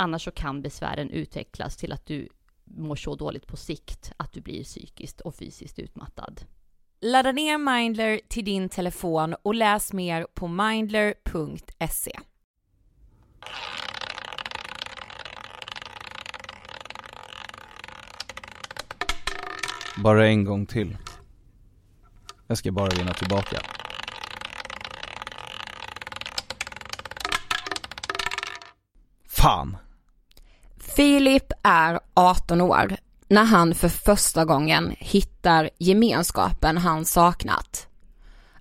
Annars så kan besvären utvecklas till att du mår så dåligt på sikt att du blir psykiskt och fysiskt utmattad. Ladda ner Mindler till din telefon och läs mer på mindler.se. Bara en gång till. Jag ska bara vinna tillbaka. Fan! Filip är 18 år när han för första gången hittar gemenskapen han saknat.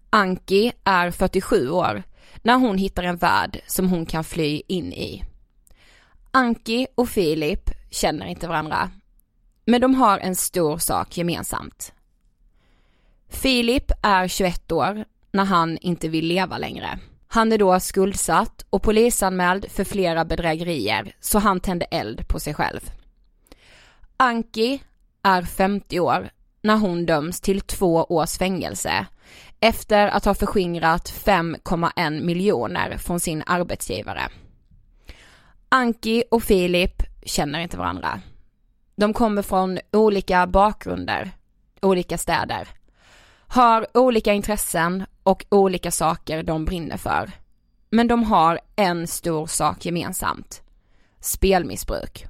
Anki är 47 år när hon hittar en värld som hon kan fly in i. Anki och Filip känner inte varandra, men de har en stor sak gemensamt. Filip är 21 år när han inte vill leva längre. Han är då skuldsatt och polisanmäld för flera bedrägerier så han tände eld på sig själv. Anki är 50 år när hon döms till två års fängelse efter att ha förskingrat 5,1 miljoner från sin arbetsgivare. Anki och Filip känner inte varandra. De kommer från olika bakgrunder, olika städer, har olika intressen och olika saker de brinner för. Men de har en stor sak gemensamt. Spelmissbruk.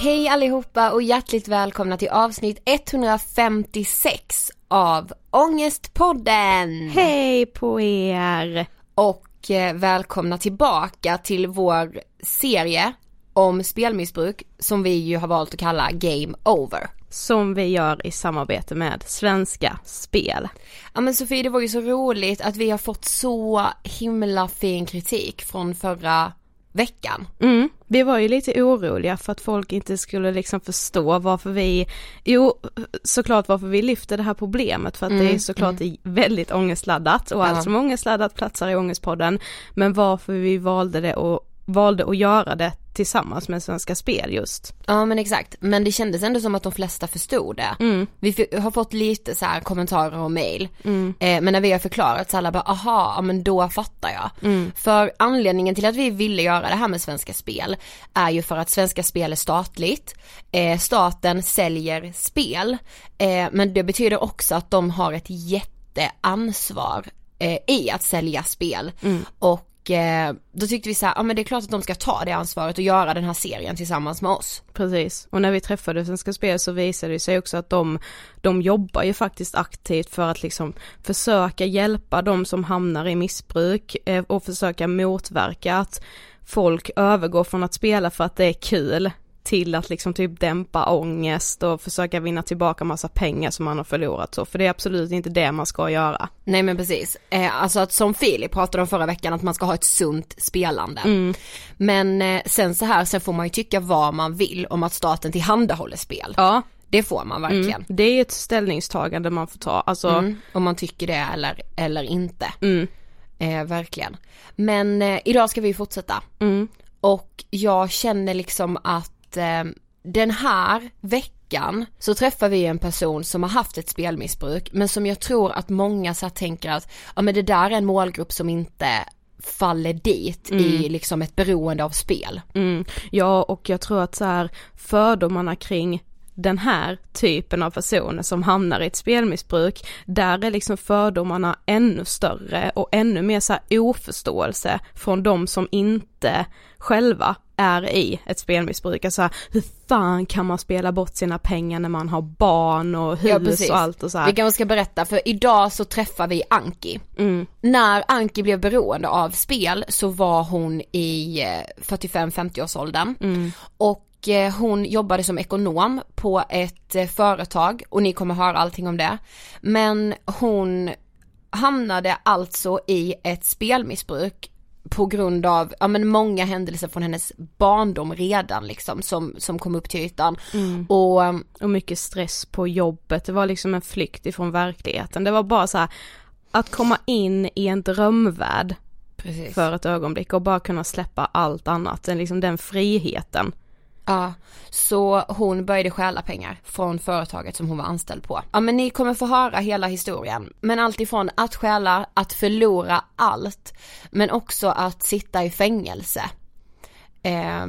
Hej allihopa och hjärtligt välkomna till avsnitt 156 av Ångestpodden! Hej på er! Och eh, välkomna tillbaka till vår serie om spelmissbruk som vi ju har valt att kalla Game Over. Som vi gör i samarbete med Svenska Spel. Ja men Sofie det var ju så roligt att vi har fått så himla fin kritik från förra veckan. Mm, vi var ju lite oroliga för att folk inte skulle liksom förstå varför vi, jo såklart varför vi lyfter det här problemet för att Mm, det är såklart mm. väldigt ångestladdat och Ja. allt som är ångestladdat platsar i Ångestpodden. Men varför vi valde det och valde att göra det tillsammans med Svenska Spel just. Ja men exakt, men det kändes ändå som att de flesta förstod det. Mm. Vi har fått lite så här kommentarer och mail. Mm. Eh, men när vi har förklarat så alla bara aha, ja men då fattar jag. Mm. För anledningen till att vi ville göra det här med Svenska Spel är ju för att Svenska Spel är statligt. Eh, staten säljer spel. Eh, men det betyder också att de har ett jätteansvar eh, i att sälja spel. Mm. Och eh, då tyckte vi så här, ja men det är klart att de ska ta det ansvaret och göra den här serien tillsammans med oss. Precis, och när vi träffade Svenska Spel så visade det sig också att de, de jobbar ju faktiskt aktivt för att liksom försöka hjälpa de som hamnar i missbruk eh, och försöka motverka att folk övergår från att spela för att det är kul till att liksom typ dämpa ångest och försöka vinna tillbaka massa pengar som man har förlorat så, för det är absolut inte det man ska göra. Nej men precis, eh, alltså att som Filip pratade om förra veckan att man ska ha ett sunt spelande. Mm. Men eh, sen så här, sen får man ju tycka vad man vill om att staten tillhandahåller spel. Ja, Det får man verkligen. mm. det är ett ställningstagande man får ta, alltså, Mm, om man tycker det eller, eller inte. mm, Eh, verkligen. Men eh, idag ska vi fortsätta. mm, Och jag känner liksom att eh, den här veckan så träffar vi en person som har haft ett spelmissbruk men som jag tror att många så tänker att ja men det där är en målgrupp som inte faller dit i liksom ett beroende av spel. Mm. Ja, och jag tror att så här fördomarna kring den här typen av personer som hamnar i ett spelmissbruk, där är liksom fördomarna ännu större och ännu mer så här oförståelse från de som inte själva är i ett spelmissbruk. Alltså här, hur fan kan man spela bort sina pengar när man har barn och hus och allt och så här. Vi kanske ska berätta för idag så träffar vi Anki. Mm, När Anki blev beroende av spel så var hon i eh, 45-50 års åldern mm, och eh, hon jobbade som ekonom på ett eh, företag och ni kommer höra allting om det. Men hon hamnade alltså i ett spelmissbruk på grund av, ja men många händelser från hennes barndom redan liksom som, som kom upp till ytan. Mm. Och, um, Och mycket stress på jobbet, det var liksom en flykt ifrån verkligheten. Det var bara så här, att komma in i en drömvärld precis. för ett ögonblick och bara kunna släppa allt annat, liksom den friheten. Ja, så hon började stjäla pengar från företaget som hon var anställd på. Ja men ni kommer få höra hela historien. Men allt ifrån att stjäla, att förlora allt, men också att sitta i fängelse. Eh,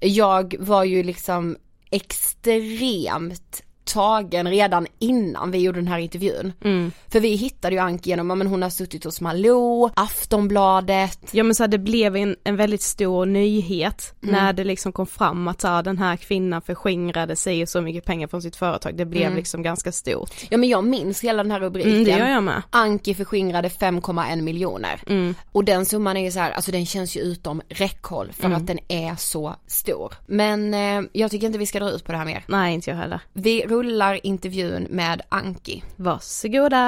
jag var ju liksom extremt tagen redan innan vi gjorde den här intervjun. Mm. För vi hittade ju Anki genom, men hon har suttit hos Malou, Aftonbladet. Ja men så här, det blev en, en väldigt stor nyhet Mm. när det liksom kom fram att så här, den här kvinnan förskingrade sig och så mycket pengar från sitt företag. Det blev Mm. liksom ganska stort. Ja men jag minns hela den här rubriken. Mm, det gör jag med. Anki förskingrade 5,1 miljoner. Mm. Och den summan är ju så här, alltså den känns ju utom räckhåll för Mm. att den är så stor. Men eh, jag tycker inte vi ska dra ut på det här mer. Nej inte jag heller. Vi rullar intervjun med Anki. Varsågoda!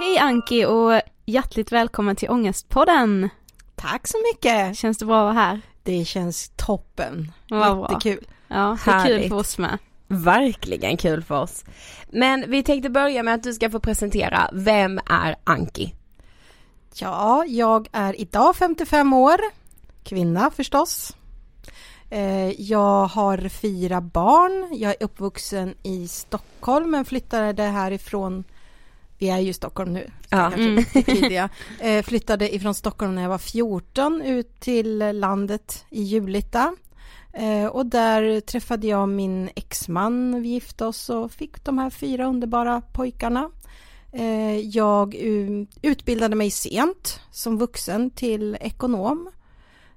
Hej Anki och hjärtligt välkommen till Ångestpodden! Tack så mycket! Känns det bra att vara här? Det känns toppen. Vad bra. Jättekul. Ja, det är kul för oss med. Verkligen kul för oss. Men vi tänkte börja med att du ska få presentera, vem är Anki? Ja, jag är idag 55 år. Kvinna förstås. Eh, Jag har fyra barn. Jag är uppvuxen i Stockholm men flyttade härifrån vi är ju i Stockholm nu, Ja. Mm. Eh, flyttade ifrån Stockholm när jag var 14 ut till landet i Julita. Eh, och där träffade jag min exman, vi gifte oss och fick de här fyra underbara pojkarna. Eh, jag utbildade mig sent som vuxen till ekonom.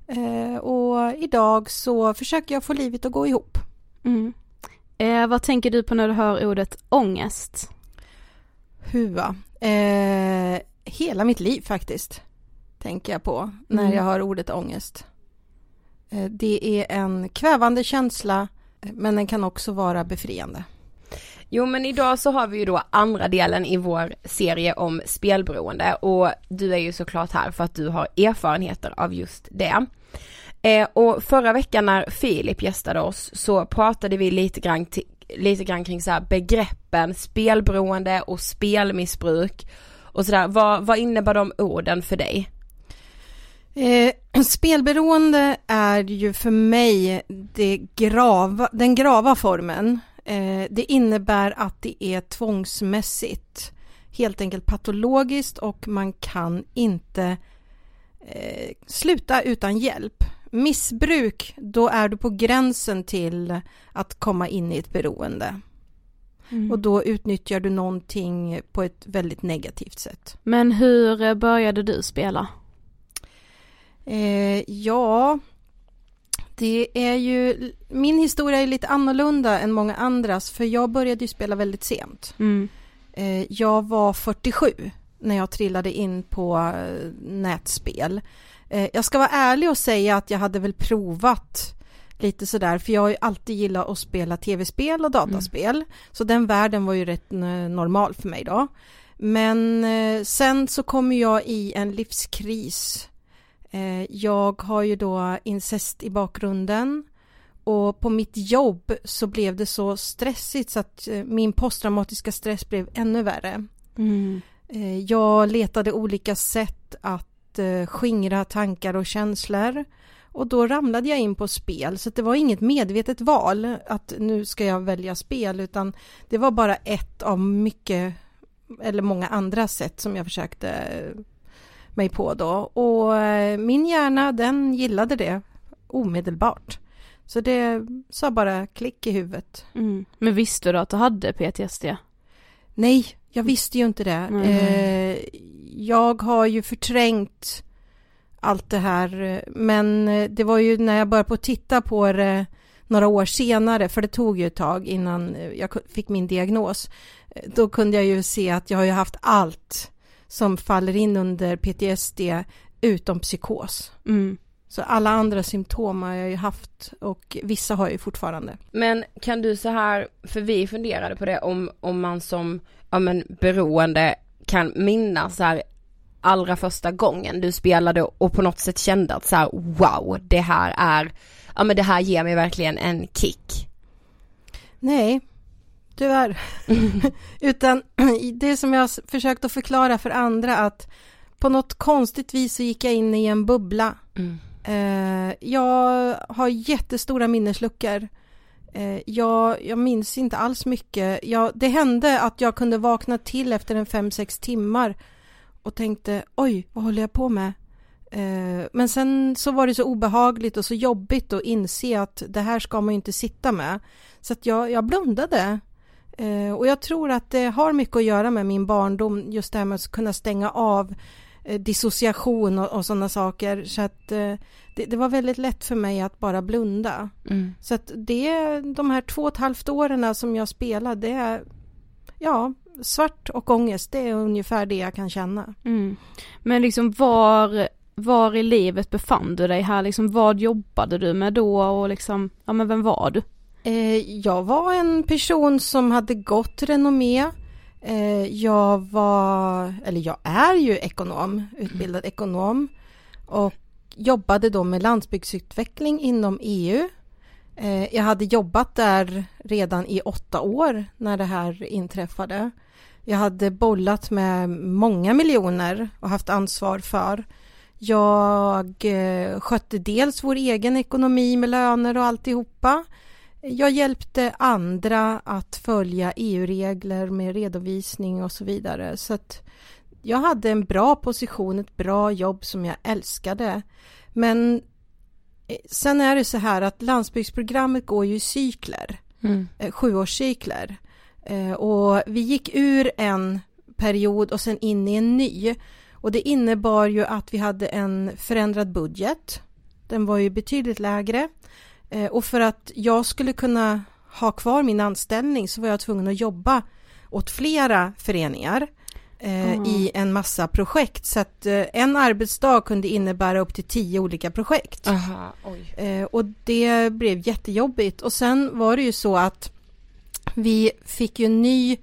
Eh, och idag så försöker jag få livet att gå ihop. Mm. Eh, vad tänker du på när du hör ordet ångest? Hua. Eh, hela mitt liv faktiskt, tänker jag på när Mm. jag hör ordet ångest. Eh, det är en kvävande känsla, eh, men den kan också vara befriande. Jo men idag så har vi ju då andra delen i vår serie om spelberoende och du är ju såklart här för att du har erfarenheter av just det. Eh, och förra veckan när Filip gästade oss så pratade vi lite grann, lite grann kring så här begreppen spelberoende och spelmissbruk och sådär. Vad, vad innebär de orden för dig? Eh, spelberoende är ju för mig det grava, den grava formen. Eh, det innebär att det är tvångsmässigt, helt enkelt patologiskt och man kan inte eh, sluta utan hjälp. Missbruk, då är du på gränsen till att komma in i ett beroende. Och då utnyttjar du någonting på ett väldigt negativt sätt. Men hur eh, började du spela? Eh, ja, det är ju, min historia är lite annorlunda än många andras för jag började ju spela väldigt sent. Mm. Eh, jag var 47 när jag trillade in på eh, nätspel. Eh, jag ska vara ärlig och säga att jag hade väl provat lite sådär för jag har ju alltid gillat att spela tv-spel och dataspel. Så den världen var ju rätt normal för mig då. Men sen så kommer jag i en livskris. Eh, jag har ju då incest i bakgrunden och på mitt jobb så blev det så stressigt så att eh, min posttraumatiska stress blev ännu värre. Mm. Eh, Jag letade olika sätt att skingra tankar och känslor. Och då ramlade jag in på spel, så det var inget medvetet val att nu ska jag välja spel, utan det var bara ett av mycket, eller många andra sätt som jag försökte mig på då. Och eh, min hjärna, den gillade det omedelbart. Så det sa bara klick i huvudet. Mm. Men visste du att du hade PTSD? Nej, jag visste ju inte det. Eh, jag har ju förträngt allt det här, men eh, det var ju när jag började på titta på det några år senare, för det tog ju ett tag innan jag fick min diagnos. Då kunde jag ju se att jag har ju haft allt som faller in under PTSD utom psykos. Mm. Så alla andra symptom har jag ju haft och vissa har jag ju fortfarande. Men kan du så här, för vi funderade på det om, om man som, ja men beroende kan minnas så här allra första gången du spelade och på något sätt kände att så här, wow, det här är, ja men det här ger mig verkligen en kick? Nej, tyvärr. Utan det som jag har försökt att förklara för andra att på något konstigt vis så gick jag in i en bubbla. Mm. Eh, jag har jättestora minnesluckor. Eh, jag, jag minns inte alls mycket. Jag, det hände att jag kunde vakna till efter en fem sex timmar och tänkte oj, vad håller jag på med? Eh, men sen så var det så obehagligt och så jobbigt att inse att det här ska man ju inte sitta med. Så att jag, jag blundade. Eh, och jag tror att det har mycket att göra med min barndom, just det här med att kunna stänga av eh, dissociation och, och sådana saker. Så att eh, det, det, var väldigt lätt för mig att bara blunda. Mm. Så att det, de här två och ett halvt åren som jag spelade, det är, ja, svart och ångest, det är ungefär det jag kan känna. Mm. Men liksom var, var i livet befann du dig här, liksom vad jobbade du med då och liksom, ja men vem var du? Eh, jag var en person som hade gott renommé. Eh, jag var, eller jag är ju ekonom, utbildad ekonom och jobbade då med landsbygdsutveckling inom EU. Eh, jag hade jobbat där redan i åtta år när det här inträffade. Jag hade bollat med många miljoner och haft ansvar för. Jag eh, skötte dels vår egen ekonomi med löner och alltihopa. Jag hjälpte andra att följa EU-regler med redovisning och så vidare. Så jag hade en bra position, ett bra jobb som jag älskade. Men eh, sen är det så här att landsbygdsprogrammet går ju i cykler, mm. sjuårscykler. Eh, och vi gick ur en period och sen in i en ny. Och det innebar ju att vi hade en förändrad budget. Den var ju betydligt lägre. Eh, och för att jag skulle kunna ha kvar min anställning så var jag tvungen att jobba åt flera föreningar mm. i en massa projekt. Så att eh, en arbetsdag kunde innebära upp till tio olika projekt. Aha, eh, och det blev jättejobbigt. Och sen var det ju så att vi fick ju en ny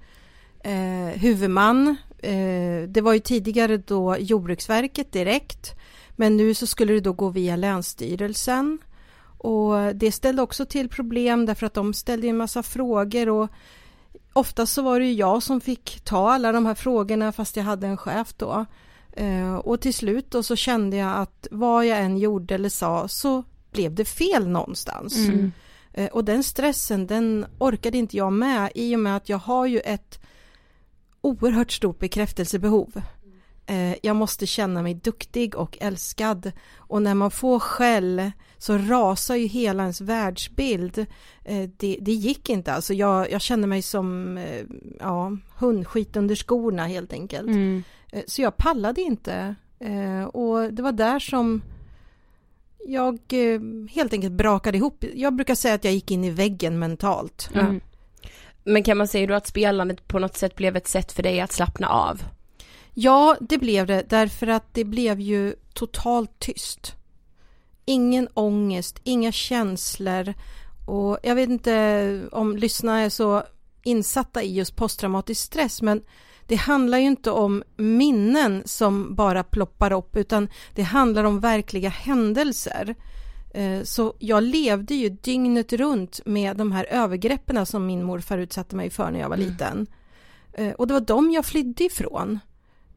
eh, huvudman. Eh, det var ju tidigare då Jordbruksverket direkt. Men nu så skulle det då gå via Länsstyrelsen. Och det ställde också till problem därför att de ställde en massa frågor och oftast så var det ju jag som fick ta alla de här frågorna fast jag hade en chef då. Eh, och till slut då så kände jag att vad jag än gjorde eller sa så blev det fel någonstans. Mm. Eh, och den stressen den orkade inte jag med i och med att jag har ju ett oerhört stort bekräftelsebehov. Eh, jag måste känna mig duktig och älskad och när man får skäll så rasar ju hela ens världsbild. Eh, det, det, gick inte alltså. Jag, jag kände mig som eh, ja, hundskit under skorna helt enkelt. Mm. Så jag pallade inte. Och det var där som jag helt enkelt brakade ihop. Jag brukar säga att jag gick in i väggen mentalt. Mm. Men kan man säga då att spelandet på något sätt blev ett sätt för dig att slappna av? Ja, det blev det därför att det blev ju totalt tyst. Ingen ångest, inga känslor och jag vet inte om lyssnarna är så insatta i just posttraumatisk stress men det handlar ju inte om minnen som bara ploppar upp utan det handlar om verkliga händelser. Eh, så jag levde ju dygnet runt med de här övergreppen som min morfar utsatte mig för när jag var Mm. liten. Eh, och det var dem jag flydde ifrån.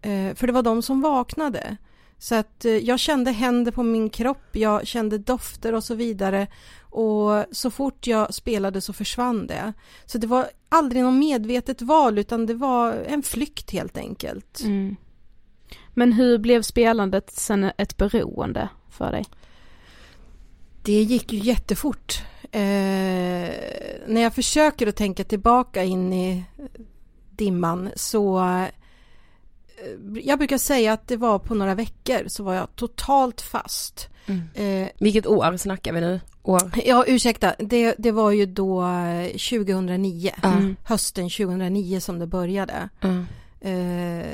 Eh, för det var de som vaknade. Så att eh, jag kände händer på min kropp, jag kände dofter och så vidare. Och så fort jag spelade så försvann det. Så det var aldrig något medvetet val utan det var en flykt helt enkelt. Mm. Men hur blev spelandet sen ett beroende för dig? Det gick ju jättefort. Eh, när jag försöker att tänka tillbaka in i dimman så jag brukar säga att det var på några veckor så var jag totalt fast. Mm. Eh, Vilket år snackar vi nu? År? Ja, ursäkta, det, det var ju då 2009, Mm. hösten 2009 som det började. Mm. Eh,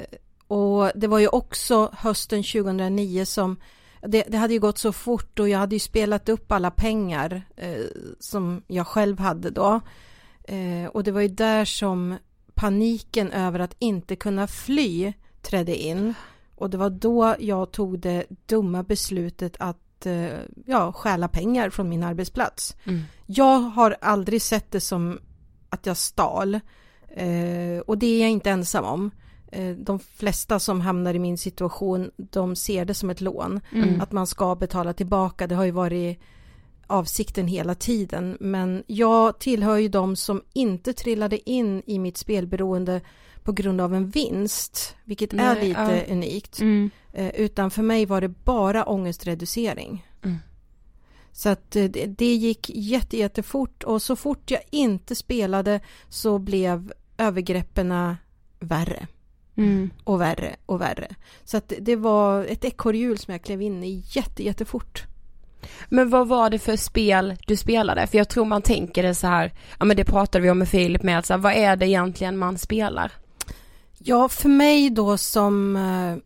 och det var ju också hösten 2009 som det, det, hade ju gått så fort och jag hade ju spelat upp alla pengar eh, som jag själv hade då. Eh, och det var ju där som paniken över att inte kunna fly trädde in Och det var då jag tog det dumma beslutet att eh, ja, stjäla pengar från min arbetsplats. Mm. Jag har aldrig sett det som att jag stal. Eh, och det är jag inte ensam om. Eh, de flesta som hamnar i min situation, de ser det som ett lån. Mm. Att man ska betala tillbaka. Det har ju varit avsikten hela tiden. Men jag tillhör ju de som inte trillade in i mitt spelberoende på grund av en vinst, vilket är Nej, lite ja. unikt. Mm. Eh, utan för mig var det bara ångestreducering. Mm. Så att eh, det, det gick jätte, jättefort och så fort jag inte spelade så blev övergreppen värre Mm. och värre och värre. Så att det var ett ekorrhjul som jag klev in i jätte, jättefort. Men vad var det för spel du spelade? För jag tror man tänker det så här, ja men det pratade vi om med Filip med, så här, vad är det egentligen man spelar? Ja, för mig då som eh,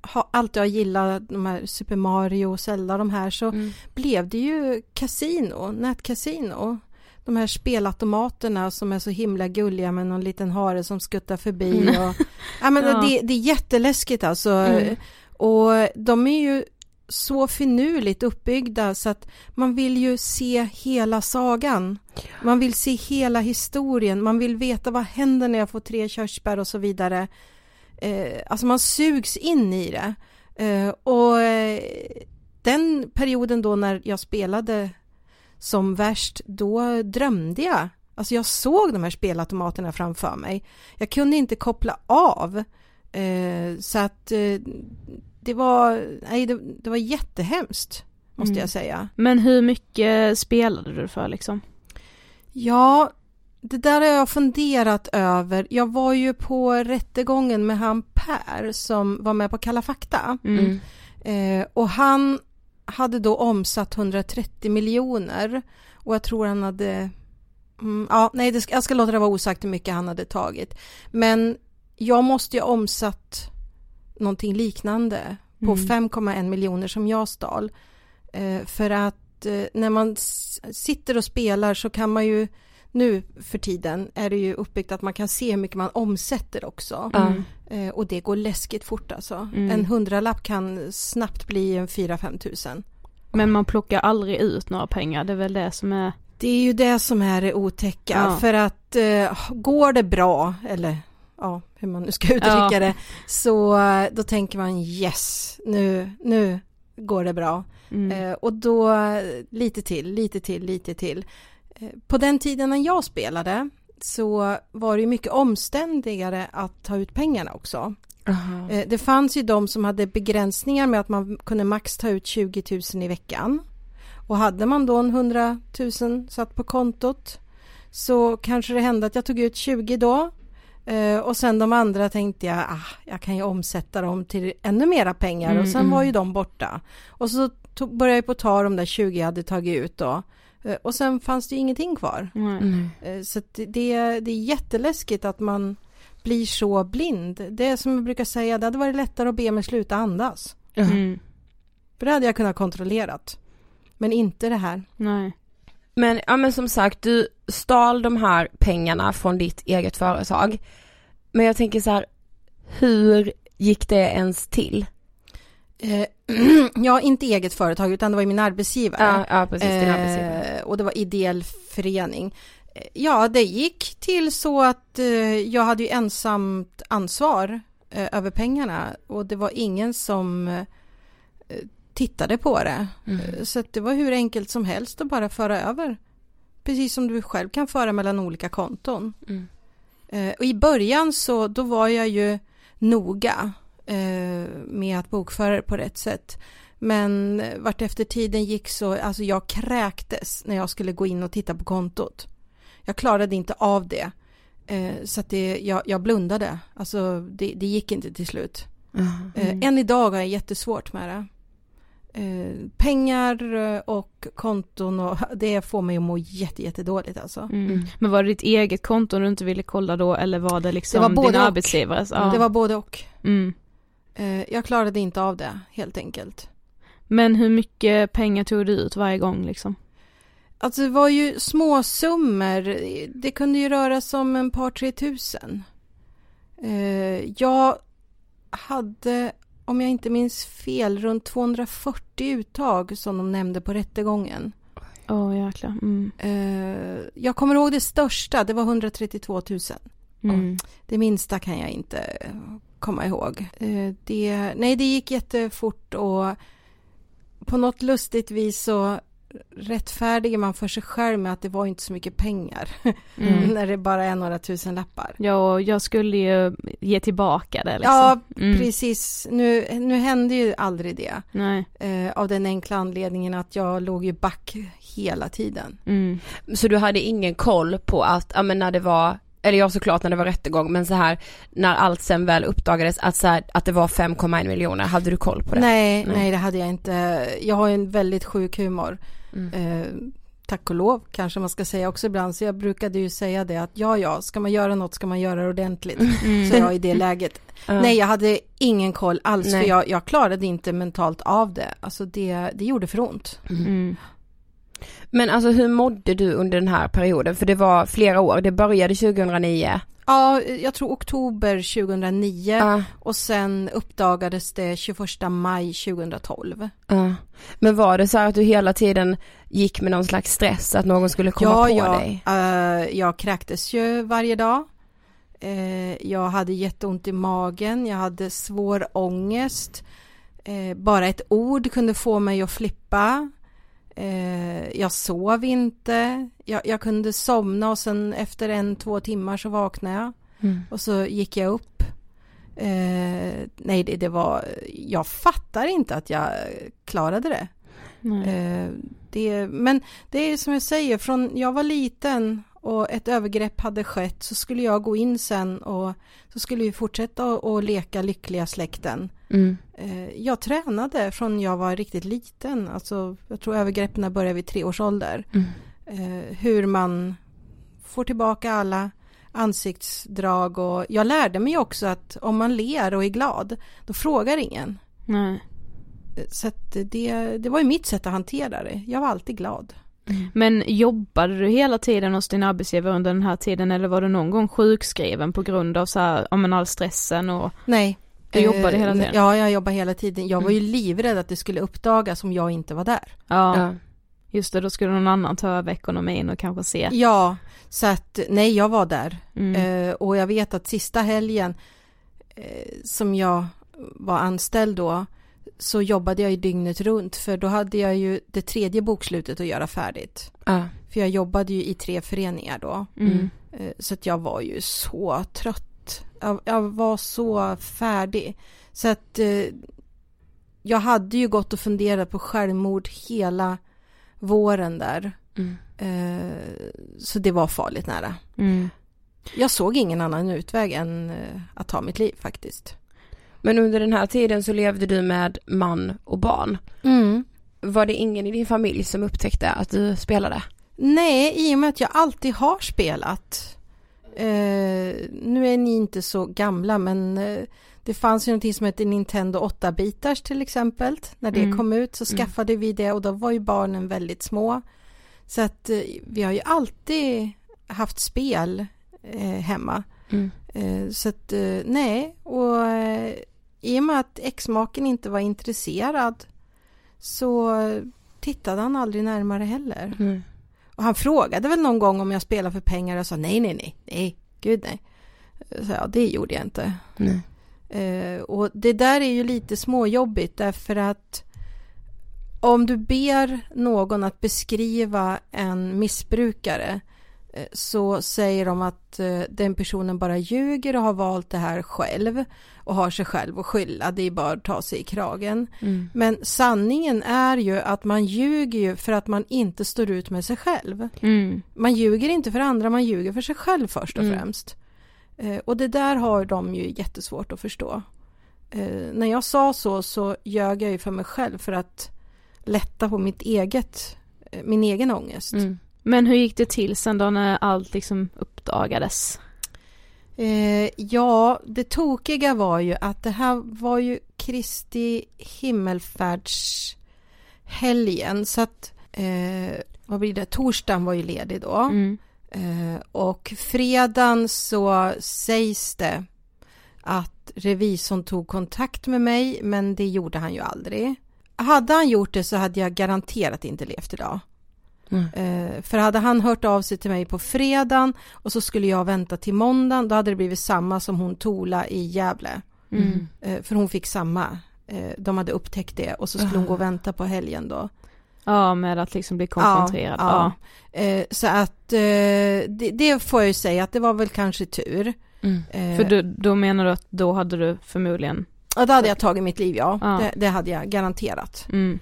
har, alltid har gillat de här Super Mario och Zelda de här så Mm. blev det ju kasino, nätkasino. De här spelautomaterna som är så himla gulliga med någon liten hare som skuttar förbi. Mm. Och, ja, men Ja. det, det är jätteläskigt alltså. Mm. Och de är ju så finurligt uppbyggda så att man vill ju se hela sagan. Man vill se hela historien, man vill veta vad händer när jag får tre körsbär och så vidare. Eh, alltså man sugs in i det. Eh, och eh, den perioden då när jag spelade som värst, då drömde jag. Alltså jag såg de här spelautomaterna framför mig. Jag kunde inte koppla av. Eh, så att eh, det var, nej det, det var jättehemskt, måste Mm. jag säga. Men hur mycket spelade du för liksom? Ja, det där har jag funderat över. Jag var ju på rättegången med han Per som var med på Kalla fakta. Mm. Eh, och han hade då omsatt 130 miljoner och jag tror han hade mm, ja, nej, det ska, jag ska låta det vara osagt hur mycket han hade tagit. Men jag måste ju ha omsatt någonting liknande på Mm. 5,1 miljoner som jag stal. Eh, för att eh, när man sitter och spelar så kan man ju nu för tiden är det ju uppbyggt att man kan se hur mycket man omsätter också. Mm. Eh, och det går läskigt fort alltså. Mm. En hundralapp kan snabbt bli en 4-5 tusen. Men man plockar aldrig ut några pengar, det är väl det som är... Det är ju det som är det otäcka. Ja. För att eh, går det bra, eller ja, hur man nu ska uttrycka Ja. det, så eh, då tänker man yes, nu, nu går det bra. Mm. Eh, och då eh, lite till, lite till, lite till. Eh, på den tiden när jag spelade så var det ju mycket omständigare att ta ut pengarna också. Eh, Det fanns ju de som hade begränsningar med att man kunde max ta ut 20 000 i veckan. Och hade man då en 100 000 satt på kontot så kanske det hände att jag tog ut 20 då. Eh, Och sen de andra tänkte jag, ah, jag kan ju omsätta dem till ännu mera pengar och sen Mm, var mm. ju de borta. Och så tog, började jag på ta de där 20 jag hade tagit ut då. Eh, Och sen fanns det ju ingenting kvar. Mm. Eh, Så att det, det, det är jätteläskigt att man blir så blind. Det är som jag brukar säga, det hade varit lättare att be mig sluta andas. Mm. För det hade jag kunnat kontrollerat. Men inte det här. Nej. Men, ja men som sagt, du stal de här pengarna från ditt eget företag. Men jag tänker så här, hur gick det ens till? Eh, ja, inte eget företag utan det var min arbetsgivare. Ja, ja precis, din arbetsgivare. Eh, och det var ideell förening. Eh, Ja, det gick till så att eh, jag hade ju ensamt ansvar över pengarna och det var ingen som tittade på det. Mm. Så det var hur enkelt som helst att bara föra över. Precis som du själv kan föra mellan olika konton. Mm. Eh, och i början så då var jag ju noga eh, med att bokföra det på rätt sätt. Men vart efter tiden gick så, alltså jag kräktes när jag skulle gå in och titta på kontot. Jag klarade inte av det. Eh, så att det, jag, jag blundade. Alltså det, det gick inte till slut. Eh, än idag har jag jättesvårt med det. Eh, pengar eh, och konton och det får mig att må jätte, jättedåligt alltså. Mm. Mm. Men var det ditt eget konto du inte ville kolla då eller var det liksom Det var både din och. arbetsgivares? Ja. Det var både och. mm. Eh, jag klarade inte av det helt enkelt. Men hur mycket pengar tog du ut varje gång liksom? Alltså det var ju små summor. Det kunde ju röra sig om en par tre tusen. Eh, jag hade, om jag inte minns fel, runt 240 uttag som de nämnde på rättegången. Åh oh, jäklar. Mm. Eh, jag kommer ihåg det största, det var 132 000. Mm. Det minsta kan jag inte komma ihåg. Eh, det, nej, det gick jättefort och på något lustigt vis så rättfärdigar man för sig själv med att det var inte så mycket pengar. Mm. när det bara är några tusen lappar. Ja, och jag skulle ju ge tillbaka det liksom. Ja, Mm. precis. Nu, nu hände ju aldrig det. Nej. Eh, av den enkla anledningen att jag låg ju back hela tiden. Mm. Så du hade ingen koll på att, ja men när det var, eller ja såklart när det var rättegång, men så här när allt sen väl uppdagades att så här, att det var 5,1 miljoner, hade du koll på det? Nej, Nej. nej, det hade jag inte. Jag har ju en väldigt sjuk humor. Mm. Eh, tack och lov kanske man ska säga också ibland. Så jag brukade ju säga det att ja, ja, ska man göra något ska man göra det ordentligt. Mm. Så jag i det läget. Ja. Nej, jag hade ingen koll alls Nej. för jag, jag klarade inte mentalt av det. Alltså det, det gjorde för ont. Mm. Men alltså hur mådde du under den här perioden? För det var flera år, det började 2009. Ja, jag tror oktober 2009 Ja, och sen uppdagades det 21 maj 2012. ja. Men var det så här att du hela tiden gick med någon slags stress att någon skulle komma ja, på ja. dig? Eh, jag kräktes ju varje dag. Eh, jag hade jätteont i magen, jag hade svår ångest. Eh, bara ett ord kunde få mig att flippa. Eh, jag sov inte. Jag, jag kunde somna och sen efter en, två timmar så vaknade jag. Mm. Och så gick jag upp. Eh, nej, det, det var... Jag fattar inte att jag klarade det. Eh, det, men det är som jag säger, från jag var liten och ett övergrepp hade skett så skulle jag gå in sen och så skulle vi fortsätta att leka lyckliga släkten. Mm. Eh, jag tränade från jag var riktigt liten, alltså jag tror övergreppen började vid tre års ålder. Mm. Eh, hur man får tillbaka alla ansiktsdrag och jag lärde mig också att om man ler och är glad, då frågar ingen. Nej. Så att det, det var ju mitt sätt att hantera det. Jag var alltid glad. Men jobbade du hela tiden hos din arbetsgivare under den här tiden eller var du någon gång sjukskriven på grund av så här, men all stressen och Nej. Du jobbade Eh, hela tiden? Ja, jag jobbade hela tiden. Jag var ju livrädd att det skulle uppdagas om jag inte var där. ja, Ja. just det, då skulle någon annan ta över ekonomin och kanske se. Ja, så att nej, jag var där. Mm. Eh, och jag vet att sista helgen eh, som jag var anställd då så jobbade jag ju dygnet runt för då hade jag ju det tredje bokslutet att göra färdigt. Ja. För jag jobbade ju i tre föreningar då. Mm. Eh, Så att jag var ju så trött. Jag, jag var så färdig. Så att eh, jag hade ju gått och funderat på självmord hela våren där. Mm. Eh, så det var farligt nära. Mm. Jag såg ingen annan utväg än eh, att ta mitt liv faktiskt. Men under den här tiden så levde du med man och barn. Var det ingen i din familj som upptäckte att du spelade? Nej, i och med att jag alltid har spelat. Eh, nu är ni inte så gamla men eh, det fanns ju någonting som hette Nintendo 8-bitars till exempel. När det Mm. kom ut så Mm. skaffade vi det och då var ju barnen väldigt små. Så att eh, vi har ju alltid haft spel eh, hemma. Mm. Eh, så att eh, nej, och i och med att exmaken inte var intresserad så tittade han aldrig närmare heller. Mm. Och han frågade väl någon gång om jag spelar för pengar och jag sa nej, nej, nej, nej, gud nej. Så ja, det gjorde jag inte. Nej. Eh, och det där är ju lite småjobbigt därför att om du ber någon att beskriva en missbrukare så säger de att eh, den personen bara ljuger och har valt det här själv och har sig själv att skylla. Det är bara att ta sig i kragen. Mm. Men sanningen är ju att man ljuger ju för att man inte står ut med sig själv. Mm. Man ljuger inte för andra, man ljuger för sig själv först och Mm. främst. Eh, och det där har de ju jättesvårt att förstå. Eh, när jag sa så så ljög jag ju för mig själv för att lätta på mitt eget, eh, min egen ångest. Mm. Men hur gick det till sen då när allt liksom uppdagades? Eh, ja, det tokiga var ju att det här var ju Kristi himmelfärdshelgen så att eh, vad blir det, torsdagen var ju ledig då. Mm. Eh, och fredagen så sägs det att revisorn tog kontakt med mig, men det gjorde han ju aldrig. Hade han gjort det så hade jag garanterat inte levt idag. Mm. För hade han hört av sig till mig på fredagen och så skulle jag vänta till måndagen, då hade det blivit samma som hon Tola i Gävle. Mm. Eh, för hon fick samma, eh, de hade upptäckt det och så skulle hon gå och vänta på helgen då. Ja, med att liksom bli konfronterad. Ja, ja. Så att det, det, får jag ju säga att det var väl kanske tur. Mm. För du, då menar du att då hade du förmodligen Ja, då hade jag tagit mitt liv, ja. ja. Det, det, hade jag garanterat. Mm.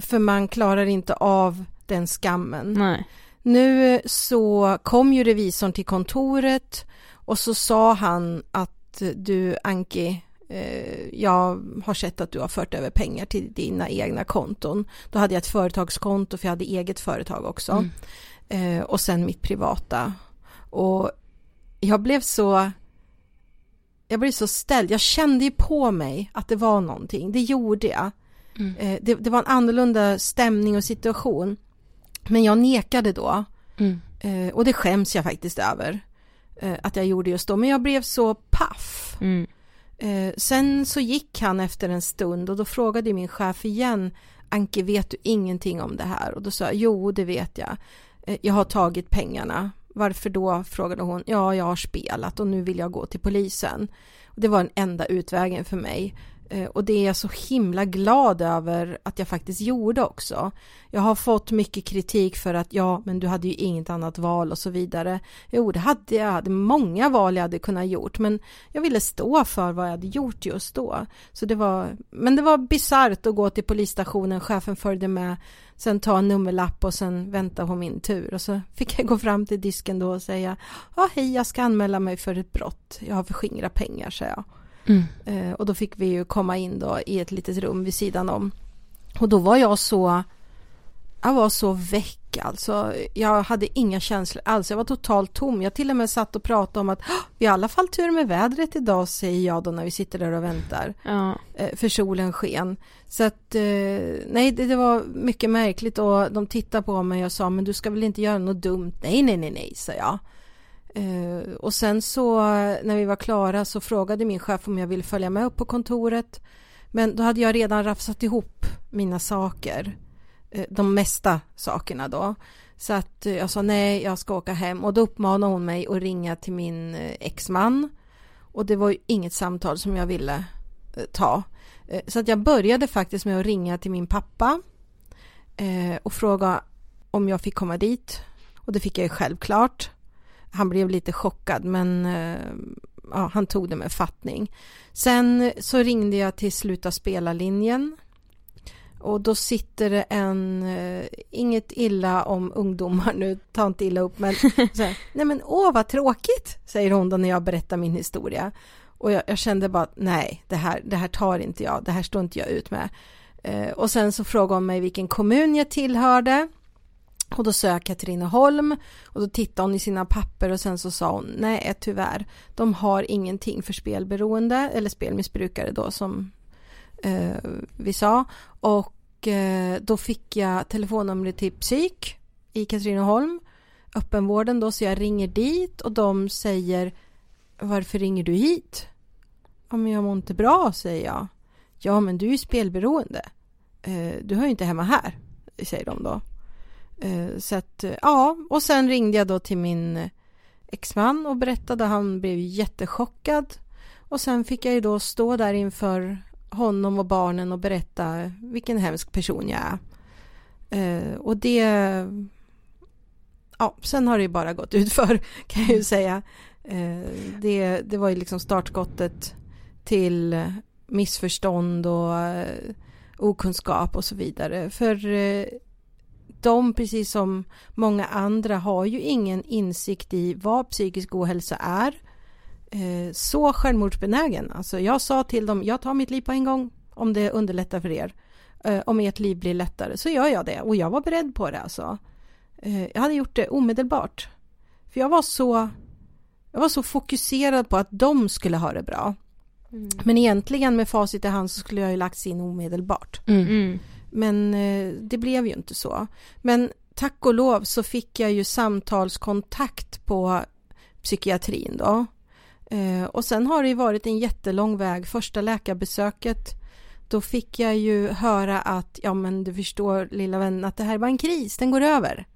För man klarar inte av den skammen. Nej. Nu så kom ju revisorn till kontoret och så sa han att du Anki, eh, jag har sett att du har fört över pengar till dina egna konton. Då hade jag ett företagskonto för jag hade eget företag också. Mm. Eh, och sen mitt privata. Och jag blev så jag blev så ställd, jag kände ju på mig att det var någonting, det gjorde jag. Mm. Eh, det, det, var en annorlunda stämning och situation. Men jag nekade då. Mm. Eh, och det skäms jag faktiskt över. Eh, att jag gjorde just då. Men jag blev så paff. Mm. Sen så gick han efter en stund och då frågade min chef igen. Anke, vet du ingenting om det här? Och då sa jag, jo det vet jag. Jag har tagit pengarna. Varför då? frågade hon. Ja, jag har spelat och nu vill jag gå till polisen. Det var den enda utvägen för mig. Eh, och det är jag så himla glad över att jag faktiskt gjorde också. Jag har fått mycket kritik för att ja, men du hade ju inget annat val och så vidare. Jo, det hade jag. det hade många val jag hade kunnat gjort, men jag ville stå för vad jag hade gjort just då. Så det var, men det var bisarrt att gå till polisstationen, chefen följde med, sen ta en nummerlapp och sen vänta på min tur. Och så fick jag gå fram till disken då och säga, ja hej, jag ska anmäla mig för ett brott. Jag har förskingrat pengar, sa jag. Mm. Eh, och då fick vi ju komma in då i ett litet rum vid sidan om. Och då var jag så, jag var så väck alltså. Jag hade inga känslor alls, jag var totalt tom. Jag till och med satt och pratade om att vi har i alla fall tur med vädret idag, säger jag då när vi sitter där och väntar. Ja. Eh, för solen sken. Så att, eh, nej det, det, var mycket märkligt och de tittade på mig och sa, men du ska väl inte göra något dumt? Nej, nej, nej, nej, sa jag. Eh, och sen så när vi var klara så frågade min chef om jag ville följa med upp på kontoret. Men då hade jag redan rafsat ihop mina saker. Eh, de mesta sakerna då. Så att jag sa nej, jag ska åka hem. Och då uppmanade hon mig att ringa till min eh, exman. Och det var ju inget samtal som jag ville eh, ta. Eh, så att jag började faktiskt med att ringa till min pappa. Och fråga om jag fick komma dit. Och det fick jag ju självklart han blev lite chockad men eh, ja, han tog det med fattning. Sen så ringde jag till Sluta spela-linjen och då sitter det en, uh, inget illa om ungdomar nu, ta inte illa upp men här, nej men åh vad tråkigt, säger hon då när jag berättar min historia. Och jag, jag kände bara, nej, det här, det här tar inte jag, det här står inte jag ut med. Uh, och sen så frågade hon mig vilken kommun jag tillhörde. Och då sög Katrineholm och då tittade hon i sina papper och sen så sa hon nej tyvärr, de har ingenting för spelberoende eller spelmissbrukare då som eh, vi sa. Och eh, då fick jag telefonnumret till psyk i Katrineholm, öppenvården då, så jag ringer dit och de säger varför ringer du hit? Ja men jag mår inte bra, säger jag. Ja men du är ju spelberoende. Eh, du hör ju inte hemma här, säger de då. Eh, så att, ja, och sen ringde jag då till min exman och berättade. Han blev jättechockad. Och sen fick jag ju då stå där inför honom och barnen och berätta vilken hemsk person jag är. Eh, och det... Ja, sen har det ju bara gått ut för kan jag ju säga. Eh, det, det var ju liksom startskottet till missförstånd och okunskap och så vidare. För de, precis som många andra, har ju ingen insikt i vad psykisk ohälsa är. Eh, så självmordsbenägen. Alltså jag sa till dem, jag tar mitt liv på en gång om det underlättar för er. Eh, om ert liv blir lättare så gör jag det och jag var beredd på det alltså. Eh, jag hade gjort det omedelbart. För jag var så jag var så fokuserad på att de skulle ha det bra. Mm. Men egentligen med facit i hand så skulle jag ju lagts in omedelbart. Mm. Men eh, det blev ju inte så. Men tack och lov så fick jag ju samtalskontakt på psykiatrin då. Eh, och sen har det ju varit en jättelång väg. Första läkarbesöket då fick jag ju höra att, ja men du förstår lilla vän, att det här var en kris, den går över.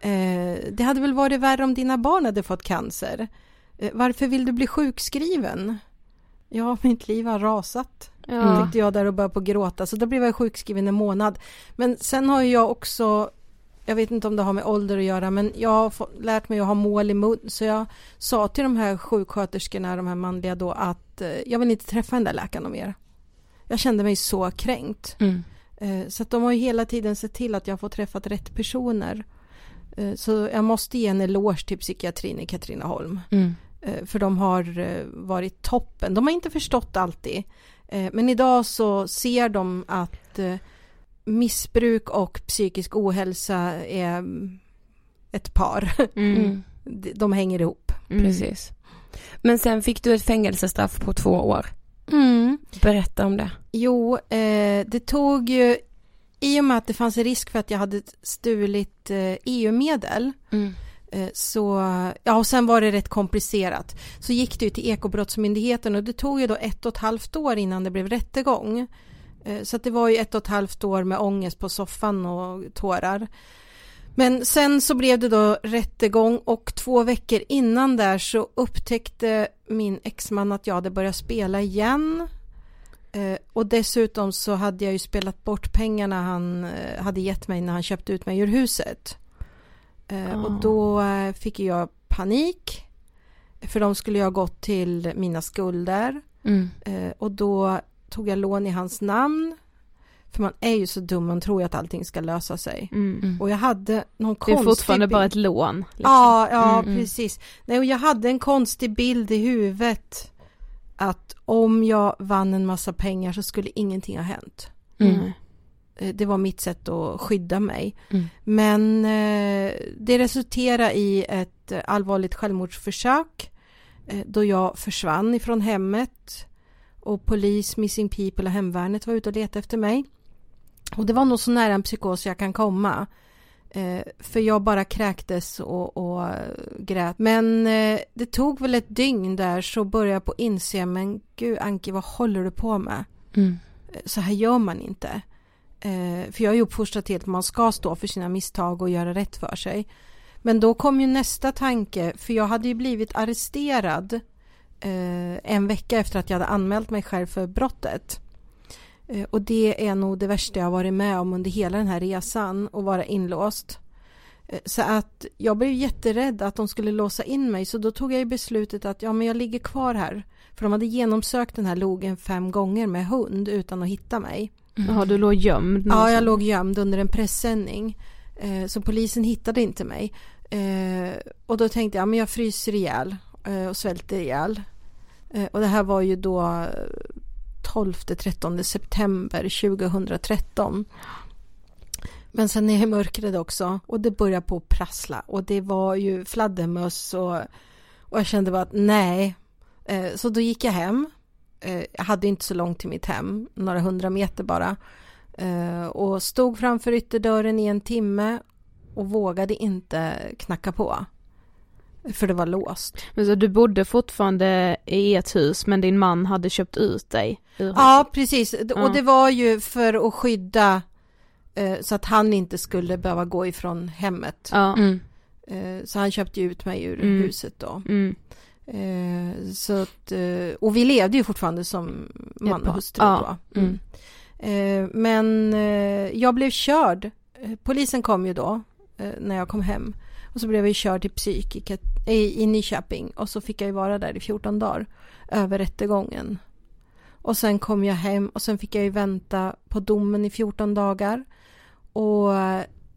Eh, det hade väl varit värre om dina barn hade fått cancer. Varför vill du bli sjukskriven? Ja, mitt liv har rasat. Ja. Tyckte jag där och började på gråta. Så då blev jag sjukskriven en månad. Men sen har jag också, jag vet inte om det har med ålder att göra, men jag har fått, lärt mig att ha mål i mun. Så jag sa till de här sjuksköterskorna, de här manliga då, att eh, jag vill inte träffa den där läkaren mer. Jag kände mig så kränkt. Mm. Eh, Så att de har ju hela tiden sett till att jag får träffat rätt personer. Eh, Så jag måste ge en eloge till psykiatrin i Katrineholm. Mm. För de har varit toppen. De har inte förstått alltid. Eh, Men idag så ser de att eh, missbruk och psykisk ohälsa är mm, ett par. Mm. De- De hänger ihop. Precis. Men sen fick du ett fängelsestraff på två år. Berätta om det. Jo, eh, det tog ju i och med att det fanns en risk för att jag hade stulit EU-medel eh, Eh, så, ja och sen var det rätt komplicerat. Så gick det ju till Ekobrottsmyndigheten och det tog ju då ett och ett halvt år innan det blev rättegång. Eh, så att det var ju ett och ett halvt år med ångest på soffan och tårar. Men sen så blev det då rättegång och två veckor innan där så upptäckte min exman att jag hade börjat spela igen. Eh, och dessutom så hade jag ju spelat bort pengarna han hade gett mig när han köpte ut mig ur huset. Eh, Och då eh, fick jag panik. För de skulle ha gått till mina skulder. Mm. Eh, och då tog jag lån i hans namn. För man är ju så dum, man tror ju att allting ska lösa sig. Mm. Och jag hade någon Det konstig är fortfarande bild- bara ett lån. liksom. Ja, ja Mm, mm. precis. Nej, och jag hade en konstig bild i huvudet att om jag vann en massa pengar så skulle ingenting ha hänt. Mm. Eh, Det var mitt sätt att skydda mig. Mm. Men eh, det resulterade i ett allvarligt självmordsförsök eh, då jag försvann ifrån hemmet och polis, Missing People och Hemvärnet var ute och letade efter mig. Och det var nog så nära en psykos jag kan komma. Eh, för jag bara kräktes och, och grät. Men eh, det tog väl ett dygn där så började jag på inse, men gud Anki, vad håller du på med? Mm. Eh, Så här gör man inte. Eh, för jag är ju uppfostrad till att man ska stå för sina misstag och göra rätt för sig. Men då kom ju nästa tanke, för jag hade ju blivit arresterad eh, en vecka efter att jag hade anmält mig själv för brottet. Eh, och det är nog det värsta jag har varit med om under hela den här resan, att vara inlåst. Eh, så att jag blev jätterädd att de skulle låsa in mig, så då tog jag ju beslutet att ja, men jag ligger kvar här. För de hade genomsökt den här logen fem gånger med hund utan att hitta mig. Jaha, du låg gömd Ja, jag låg gömd under en pressändning. Eh, så polisen hittade inte mig. Eh, och då tänkte jag, men jag fryser ihjäl eh, och svälter ihjäl. Och det här var ju då 12-13 september 2013. Men sen är det mörkret också och det började på att prassla och det var ju fladdermöss och, och jag kände bara att nej. Så då gick jag hem. Eh, jag hade inte så långt till mitt hem, några hundra meter bara. Eh, och stod framför ytterdörren i en timme och vågade inte knacka på. För det var låst. Men så du bodde fortfarande i ert hus men din man hade köpt ut dig? Ja, precis. Ja. Och det var ju för att skydda eh, så att han inte skulle behöva gå ifrån hemmet. Ja. Mm. Eh, så han köpte ut mig ur Mm. huset då. Mm. Eh, så att, eh, och vi levde ju fortfarande som man och hustru Ja. då. Mm. Eh, men eh, jag blev körd. Eh, Polisen kom ju då när jag kom hem. Och så blev jag körd till psyk i, i, i Nyköping. Och så fick jag ju vara där i 14 dagar. Över rättegången. Och sen kom jag hem och sen fick jag ju vänta på domen i 14 dagar. Och